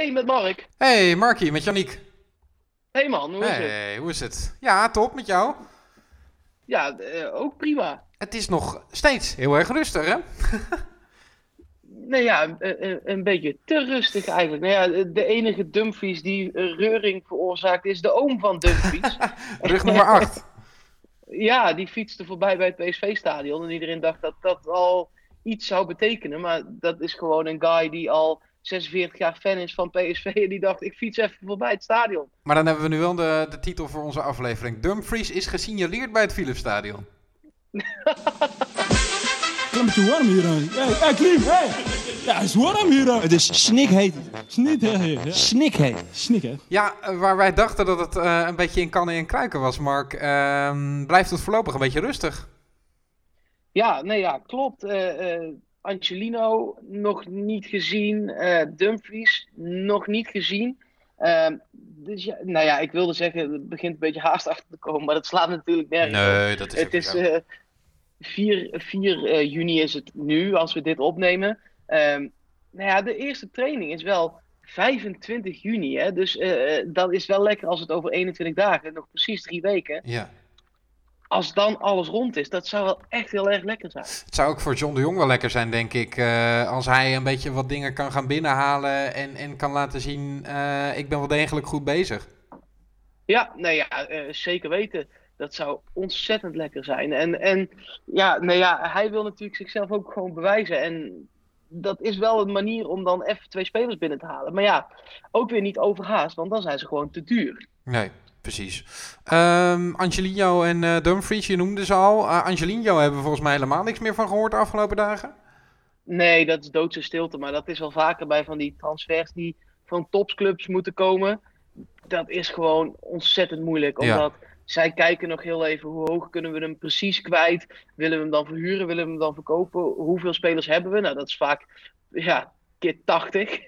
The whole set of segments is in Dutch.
Hey, met Mark. Hey, Markie, met Janiek. Hey man, hoe is het? Hey, hoe is het? Ja, top, met jou? Ja, eh, ook prima. Het is nog steeds heel erg rustig, hè? Nee, ja, een, beetje te rustig eigenlijk. Nou ja, de enige Dumfries die reuring veroorzaakt is de oom van Dumfries. Rug nummer 8. ja, die fietste voorbij bij het PSV-stadion en iedereen dacht dat dat al iets zou betekenen. Maar dat is gewoon een guy die al 46 jaar fan is van PSV en die dacht ik fiets even voorbij het stadion. Maar dan hebben we nu wel de, de titel voor onze aflevering. Dumfries is gesignaleerd bij het Philipsstadion. Het is een beetje warm hier. Hey, hey Klim, hey! Ja, het is warm hier. Het is snikheet. Snikheet. Snik, hè? Ja, eh, waar wij dachten dat het eh, een beetje in kannen en kruiken was, Mark, ehm, blijft het voorlopig een beetje rustig. Ja, nee, ja, klopt. Eh, eh, Angelino nog niet gezien. eh, Dumfries nog niet gezien. Ehm, dus ja, nou ja, ik wilde zeggen, het begint een beetje haast achter te komen, maar dat slaat natuurlijk nergens. Nee, dat is Het is eh 4, 4 eh, juni is het nu, als we dit opnemen. Ehm, nou ja, de eerste training is wel 25 juni, hè? dus eh, eh, dat is wel lekker als het over 21 dagen, nog precies drie weken. Ja. Als dan alles rond is, dat zou wel echt heel erg lekker zijn. Het zou ook voor John de Jong wel lekker zijn, denk ik. eh, als hij een beetje wat dingen kan gaan binnenhalen en, en kan laten zien, eh, ik ben wel degelijk goed bezig. Ja, nee, ja, eh, zeker weten. Dat zou ontzettend lekker zijn. En, en ja, nee, ja, hij wil natuurlijk zichzelf ook gewoon bewijzen. En dat is wel een manier om dan even twee spelers binnen te halen. Maar ja, ook weer niet overhaast, want dan zijn ze gewoon te duur. Nee, precies. Ehm Angelino en eh, Dumfries, je noemde ze al. Uh, Angelino hebben we volgens mij helemaal niks meer van gehoord de afgelopen dagen. Nee, dat is doodse stilte. Maar dat is wel vaker bij van die transfers die van topsclubs moeten komen. Dat is gewoon ontzettend moeilijk. Ja. Omdat zij kijken nog heel even hoe hoog kunnen we hem precies kwijt. Willen we hem dan verhuren? Willen we hem dan verkopen? Hoeveel spelers hebben we? Nou, dat is vaak ja, keer 80.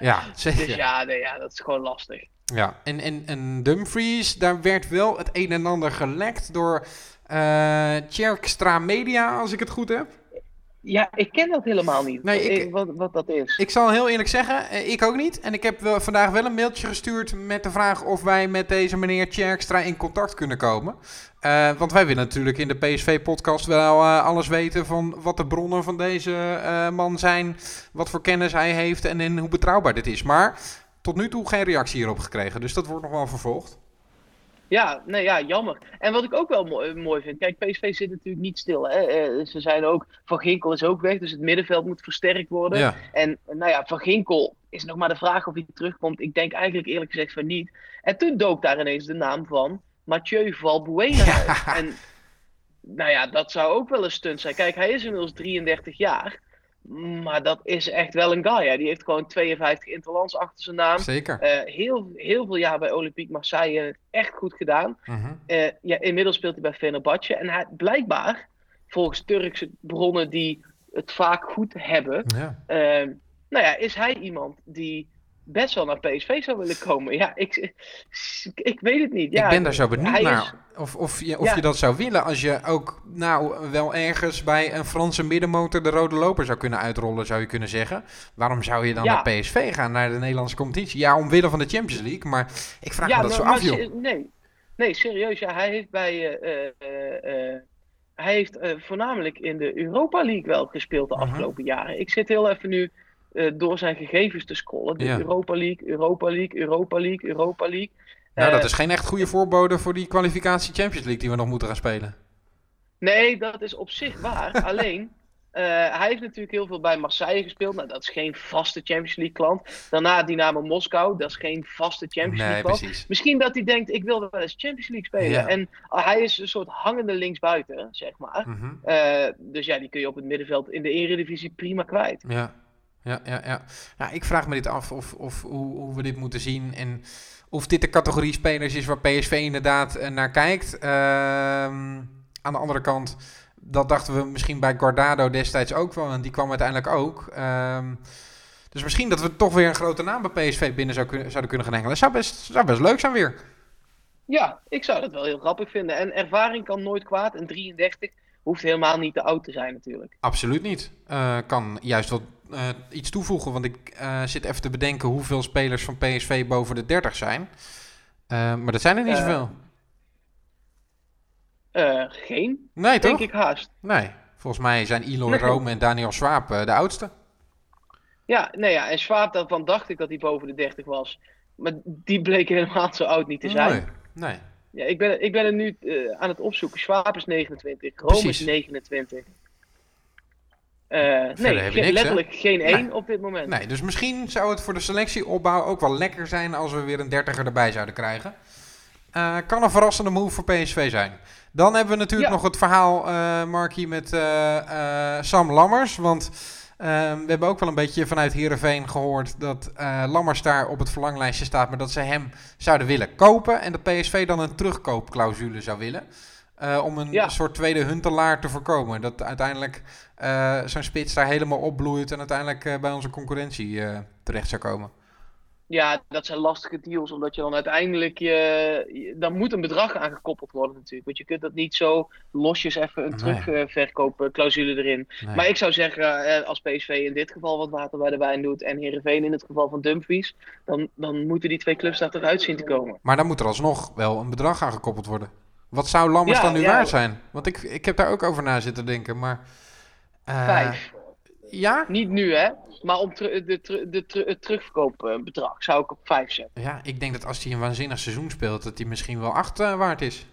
Ja, zeker. dus ja, nee, ja, dat is gewoon lastig. Ja, en, en, en Dumfries, daar werd wel het een en ander gelekt door eh Tjerkstra Media, als ik het goed heb. Ja, ik ken dat helemaal niet. Nee, ik- Eh, wat, wat dat is. Ik zal heel eerlijk zeggen, eh, ik ook niet. En ik heb wel, vandaag wel een mailtje gestuurd met de vraag of wij met deze meneer Tjerkstra in contact kunnen komen. Eh, want wij willen natuurlijk in de PSV-podcast wel eh, alles weten van wat de bronnen van deze eh, man zijn, wat voor kennis hij heeft en, en hoe betrouwbaar dit is. Maar tot nu toe geen reactie hierop gekregen, dus dat wordt nog wel vervolgd. Ja, nee, ja, jammer. En wat ik ook wel mooi, mooi vind, kijk, PSV zit natuurlijk niet stil. Hè? Eh, ze zijn ook, Van Ginkel is ook weg, dus het middenveld moet versterkt worden. Ja, En nou ja, Van Ginkel is nog maar de vraag of hij terugkomt. Ik denk eigenlijk eerlijk gezegd van niet. En toen dook daar ineens de naam van Mathieu Valbuena op. En nou ja, dat zou ook wel een stunt zijn. Kijk, hij is inmiddels 33 jaar. Maar dat is echt wel een guy. Hè? Die heeft gewoon 52 interlands achter zijn naam. zeker. Eh, heel, heel veel jaar bij Olympique Marseille echt goed gedaan. Mhm. Eh, ja, inmiddels speelt hij bij Fenerbahce. En hij, blijkbaar, volgens Turkse bronnen die het vaak goed hebben, Ja. eh, nou ja, is hij iemand die best wel naar PSV zou willen komen. Ja, ik, ik weet het niet. Ja, ik ben daar zo benieuwd is- naar. Of, of, je, of Ja. je dat zou willen als je ook nou wel ergens bij een Franse middenmotor de rode loper zou kunnen uitrollen, zou je kunnen zeggen. Waarom zou je dan Ja. naar PSV gaan, naar de Nederlandse competitie? Ja, omwille van de Champions League, maar ik vraag me dat zo maar af, joh. Nee, nee serieus. Ja, hij heeft bij. eh, eh, eh, hij heeft voornamelijk in de Europa League wel gespeeld de Mhm. afgelopen jaren. Ik zit heel even nu eh, door zijn gegevens te scrollen. Ja. Europa League, Europa League, Europa League, Europa League. Nou, dat Eh, is geen echt goede voorbode voor die kwalificatie Champions League die we nog moeten gaan spelen. Nee, dat is op zich waar. Alleen, eh, hij heeft natuurlijk heel veel bij Marseille gespeeld. Nou, dat is geen vaste Champions League klant. Daarna Dynamo Moskou, dat is geen vaste Champions Nee, League klant. precies. Misschien dat hij denkt, ik wil wel eens Champions League spelen. Ja. En hij is een soort hangende linksbuiten, zeg maar. Mhm. Dus ja, die kun je op het middenveld in de Eredivisie prima kwijt. Ja, ja, ja, ja. ja ik vraag me dit af of, of hoe, hoe we dit moeten zien en of dit de categorie spelers is waar PSV inderdaad eh, naar kijkt. Ehm, aan de andere kant, dat dachten we misschien bij Guardado destijds ook wel, want die kwam uiteindelijk ook. Ehm, dus misschien dat we toch weer een grote naam bij PSV binnen zou kunnen, zouden kunnen gaan hengelen. Zou best, zou best leuk zijn weer. Ja, ik zou dat wel heel grappig vinden. En ervaring kan nooit kwaad. En 33, hoeft helemaal niet te oud te zijn natuurlijk. Absoluut niet. Uh, kan juist wat uh, iets toevoegen, want ik uh, zit even te bedenken hoeveel spelers van PSV boven de 30 zijn. maar dat zijn er niet zoveel. geen. Nee, Denk toch? ik haast. Nee. Volgens mij zijn Eloy nee. Rome en Daniel Swaap de oudste. Ja, nee, ja, en Swaap, daarvan dacht ik dat hij boven de 30 was. Maar die bleek helemaal zo oud niet te zijn. Nee, nee. Ja, ik ben, ik ben er nu uh, aan het opzoeken. Swaap is 29, Rome is 29. Uh, nee, heb niks, letterlijk hè? geen één Nee. op dit moment. Nee, dus misschien zou het voor de selectieopbouw ook wel lekker zijn als we weer een dertiger erbij zouden krijgen. Uh, kan een verrassende move voor PSV zijn. Dan hebben we natuurlijk Ja. nog het verhaal, uh, Markie, met uh, Sam Lammers. Want we hebben ook wel een beetje vanuit Heerenveen gehoord dat Lammers daar op het verlanglijstje staat. Maar dat ze hem zouden willen kopen. En dat PSV dan een terugkoopclausule zou willen. Uh, om een Ja. soort tweede Huntelaar te voorkomen. Dat uiteindelijk uh, zo'n spits daar helemaal opbloeit. En uiteindelijk uh, bij onze concurrentie terecht zou komen. Ja, dat zijn lastige deals, omdat je dan uiteindelijk je, je- dan moet een bedrag aan gekoppeld worden natuurlijk. Want je kunt dat niet zo losjes even een Nee. terugverkoopclausule erin. Nee. Maar ik zou zeggen, eh, als PSV in dit geval wat water bij de wijn doet en Heerenveen in het geval van Dumfries, dan, dan moeten die twee clubs daar toch uit zien te komen. Maar dan moet er alsnog wel een bedrag aan gekoppeld worden. Wat zou Lammers Ja, dan nu ja. waard zijn? Want ik, ik heb daar ook over na zitten denken. Maar, eh, Vijf. Ja? Niet nu hè, maar om de, de, teru- het terugverkoopbedrag zou ik op vijf zetten. Ja, ik denk dat als hij een waanzinnig seizoen speelt, dat hij misschien wel acht eh, waard is.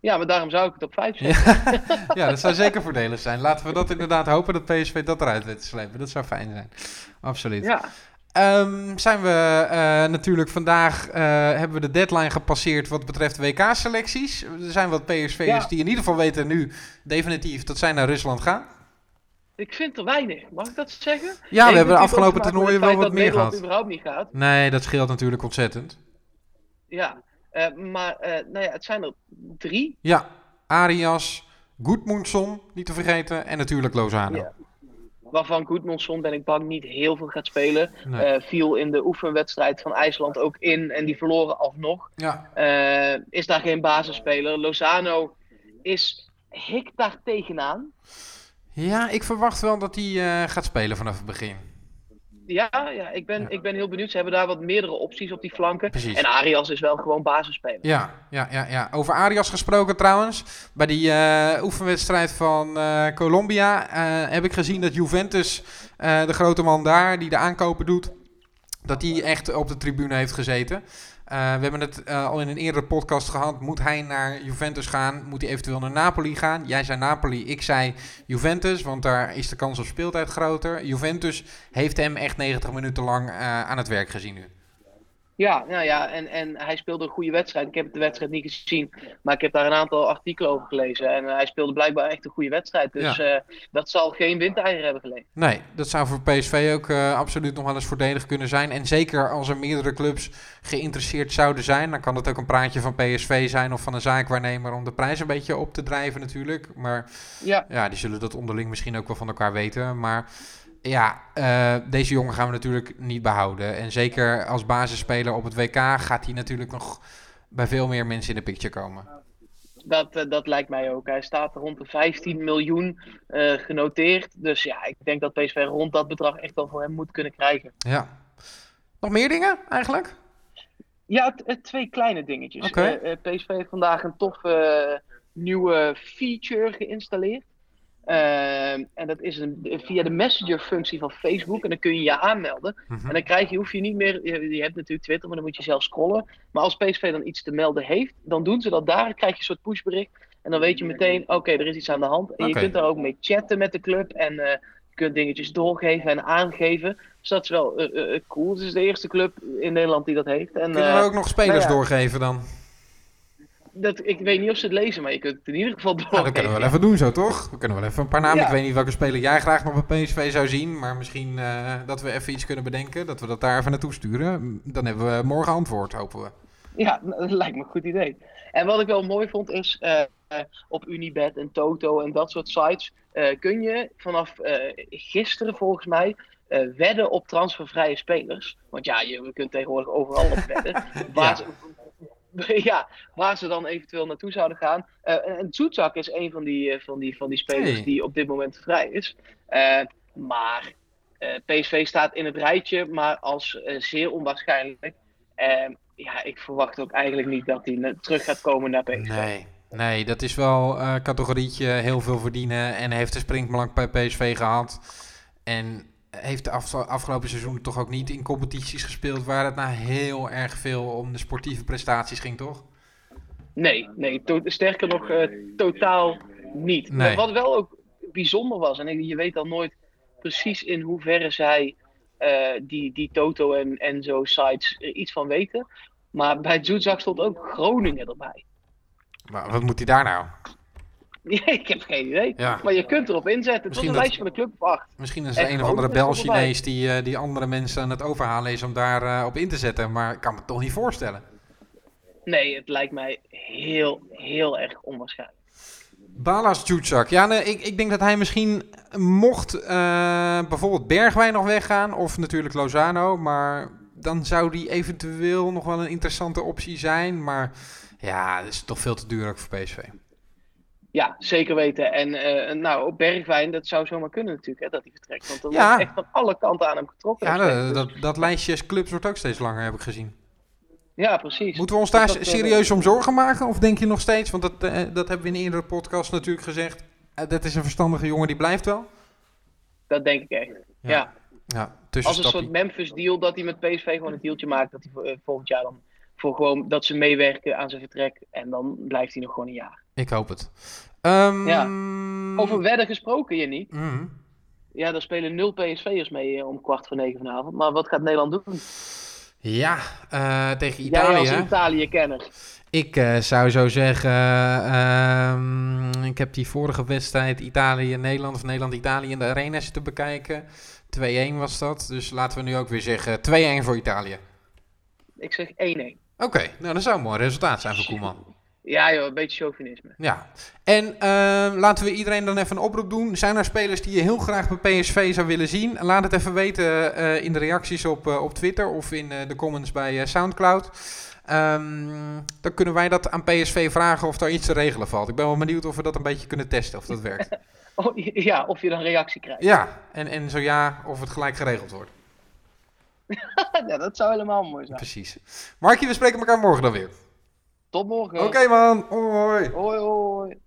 Ja, maar daarom zou ik het op vijf zetten. Ja, ja, dat zou zeker voordelig zijn. Laten we dat inderdaad hopen dat PSV dat eruit weet te slepen. Dat zou fijn zijn. Absoluut. Ja, Ehm, zijn we eh, natuurlijk vandaag, eh, hebben we de deadline gepasseerd wat betreft WK-selecties. Er zijn wat PSV'ers Ja. die in ieder geval weten nu definitief dat zij naar Rusland gaan. ik vind er weinig. Mag ik dat zeggen? Ja, we hebben de afgelopen toernooien wel wat meer Nederland gehad. überhaupt niet gaat. Nee, dat scheelt natuurlijk ontzettend. Ja, eh, maar nou ja, het zijn er drie. Ja, Arias, Goedmundsson, niet te vergeten, en natuurlijk Lozano. Ja. Waarvan Goedmonson ben ik bang niet heel veel gaat spelen. Nee. Eh, viel in de oefenwedstrijd van IJsland ook in en die verloren alsnog. Ja, Eh, is daar geen basisspeler. Lozano is hik daar tegenaan. ja ik verwacht wel dat hij eh, gaat spelen vanaf het begin. Ja, ja, ik, ben, Ja. ik ben heel benieuwd. Ze hebben daar wat meerdere opties op die flanken. Precies. En Arias is wel gewoon basisspeler. Ja, ja, ja, ja. Over Arias gesproken trouwens. Bij die eh, oefenwedstrijd van eh, Colombia eh, heb ik gezien dat Juventus, de grote man daar, die de aankopen doet, dat hij echt op de tribune heeft gezeten. Eh, we hebben het eh, al in een eerdere podcast gehad. Moet hij naar Juventus gaan? Moet hij eventueel naar Napoli gaan? Jij zei Napoli, ik zei Juventus, want daar is de kans op speeltijd groter. Juventus heeft hem echt 90 minuten lang eh, aan het werk gezien nu. Ja, nou ja, en, en hij speelde een goede wedstrijd. Ik heb de wedstrijd niet gezien, maar ik heb daar een aantal artikelen over gelezen. En eh, hij speelde blijkbaar echt een goede wedstrijd. Dus Ja. eh, dat zal geen windeieren hebben gelegen. Nee, dat zou voor PSV ook eh, absoluut nog wel eens voordelig kunnen zijn. En zeker als er meerdere clubs geïnteresseerd zouden zijn, dan kan het ook een praatje van PSV zijn of van een zaakwaarnemer om de prijs een beetje op te drijven natuurlijk. Maar Ja, ja, die zullen dat onderling misschien ook wel van elkaar weten. Maar ja, eh, deze jongen gaan we natuurlijk niet behouden. En zeker als basisspeler op het WK gaat hij natuurlijk nog bij veel meer mensen in de picture komen. dat, eh, dat lijkt mij ook. Hij staat rond de 15 miljoen eh, genoteerd. Dus ja, ik denk dat PSV rond dat bedrag echt wel voor hem moet kunnen krijgen. Ja. Nog meer dingen eigenlijk? Ja, twee kleine dingetjes. PSV heeft vandaag een toffe nieuwe feature geïnstalleerd. Ehm, en dat is een, via de messenger-functie van Facebook. En dan kun je je aanmelden. Mhm. En dan krijg je, hoef je niet meer. Je, je hebt natuurlijk Twitter, maar dan moet je zelf scrollen. Maar als PSV dan iets te melden heeft, dan doen ze dat daar. Dan krijg je een soort pushbericht. En dan weet je meteen, oké, er is iets aan de hand. En je kunt daar ook mee chatten met de club. En eh, je kunt dingetjes doorgeven en aangeven. Dus dat is wel eh, cool. Het is de eerste club in Nederland die dat heeft. En, Kunnen we ook nog spelers nou ja. doorgeven dan? Dat, ik weet niet of ze het lezen, maar je kunt het in ieder geval doorgeven. Nou, dat kunnen we wel even doen zo, toch? We kunnen wel even een paar namen. Ja. Ik weet niet welke speler jij graag nog bij PSV zou zien. Maar misschien eh, dat we even iets kunnen bedenken. Dat we dat daar even naartoe sturen. Dan hebben we morgen antwoord, hopen we. Ja, dat lijkt me een goed idee. En wat ik wel mooi vond is, eh, eh, op Unibet en Toto en dat soort sites kun je vanaf gisteren volgens mij wedden op transfervrije spelers. Want ja, je, je kunt tegenwoordig overal op wedden. Waar, ja, waar ze dan eventueel naartoe zouden gaan. Uh, en Zoetzak is een van die, van die, van die spelers Hey. die op dit moment vrij is. Eh, maar eh, PSV staat in het rijtje, maar als eh, zeer onwaarschijnlijk. Eh, ja, ik verwacht ook eigenlijk niet dat hij terug gaat komen naar PSV. Nee, nee, dat is wel eh categorietje heel veel verdienen. En heeft de springplank bij PSV gehad. En heeft de af- afgelopen seizoen toch ook niet in competities gespeeld waar het nou heel erg veel om de sportieve prestaties ging, toch? Nee, nee sterker nog, eh, totaal niet. Nee. Maar Wat wel ook bijzonder was, en je weet dan nooit precies in hoeverre zij eh, die, die Toto en, en zo sites iets van weten. Maar bij Zoetzak stond ook Groningen erbij. Maar wat moet hij daar nou? Ik heb geen idee. Ja. Maar je kunt erop inzetten. Het Misschien een dat- lijstje van de club of acht. Misschien is er een of andere erbij. Bel-Chinees die, eh, die andere mensen aan het overhalen is om daar eh, op in te zetten. Maar ik kan me het toch niet voorstellen. Nee, het lijkt mij heel, heel erg onwaarschijnlijk. Balas Jutsak. Ja, nee, ik, ik denk dat hij misschien mocht eh, bijvoorbeeld Bergwijn nog weggaan. Of natuurlijk Lozano. Maar dan zou die eventueel nog wel een interessante optie zijn. Maar ja, dat is toch veel te duur ook voor PSV. Ja, zeker weten. En eh, nou, op Bergwijn, dat zou zomaar kunnen natuurlijk, hè, dat hij vertrekt. Want er Ja. wordt echt van alle kanten aan hem getrokken. Ja, dat, dat, dat lijstje clubs wordt ook steeds langer, heb ik gezien. ja precies. Moeten we ons daar Dus dat, eh, serieus om zorgen maken? Of denk je nog steeds, want dat, eh, dat hebben we in een eerdere podcast natuurlijk gezegd. dat is een verstandige jongen, die blijft wel. Dat denk ik echt. Ja. Ja. Ja, Als een soort Memphis-deal dat hij met PSV gewoon een dealtje maakt. Dat hij volgend jaar dan voor gewoon dat ze meewerken aan zijn vertrek. En dan blijft hij nog gewoon een jaar. Ik hoop het. Ehm, Ja. Over wedden gesproken, je niet. mhm. Ja, daar spelen nul PSV'ers mee eh, om kwart voor negen vanavond. Maar wat gaat Nederland doen? Ja, eh, tegen Jij als Italië. Italië-kenner. Ik eh, zou zo zeggen, ehm, ik heb die vorige wedstrijd Italië-Nederland of Nederland-Italië in de arena zitten bekijken. 2-1 was dat, dus laten we nu ook weer zeggen 2-1 voor Italië. Ik zeg 1-1. Oké, nou dat zou een mooi resultaat zijn voor Koeman. Ja joh, een beetje chauvinisme. Ja, en ehm, laten we iedereen dan even een oproep doen. Zijn er spelers die je heel graag bij PSV zou willen zien? Laat het even weten eh, in de reacties op, eh, op Twitter of in eh, de comments bij Soundcloud. Ehm, dan kunnen wij dat aan PSV vragen of daar iets te regelen valt. Ik ben wel benieuwd of we dat een beetje kunnen testen of dat werkt. Oh, ja, of je dan reactie krijgt. Ja, en, en zo ja, of het gelijk geregeld wordt. ja, dat zou helemaal mooi zijn. Precies. Markie, we spreken elkaar morgen dan weer. Tot morgen. Oké man, hoi. Hoi hoi.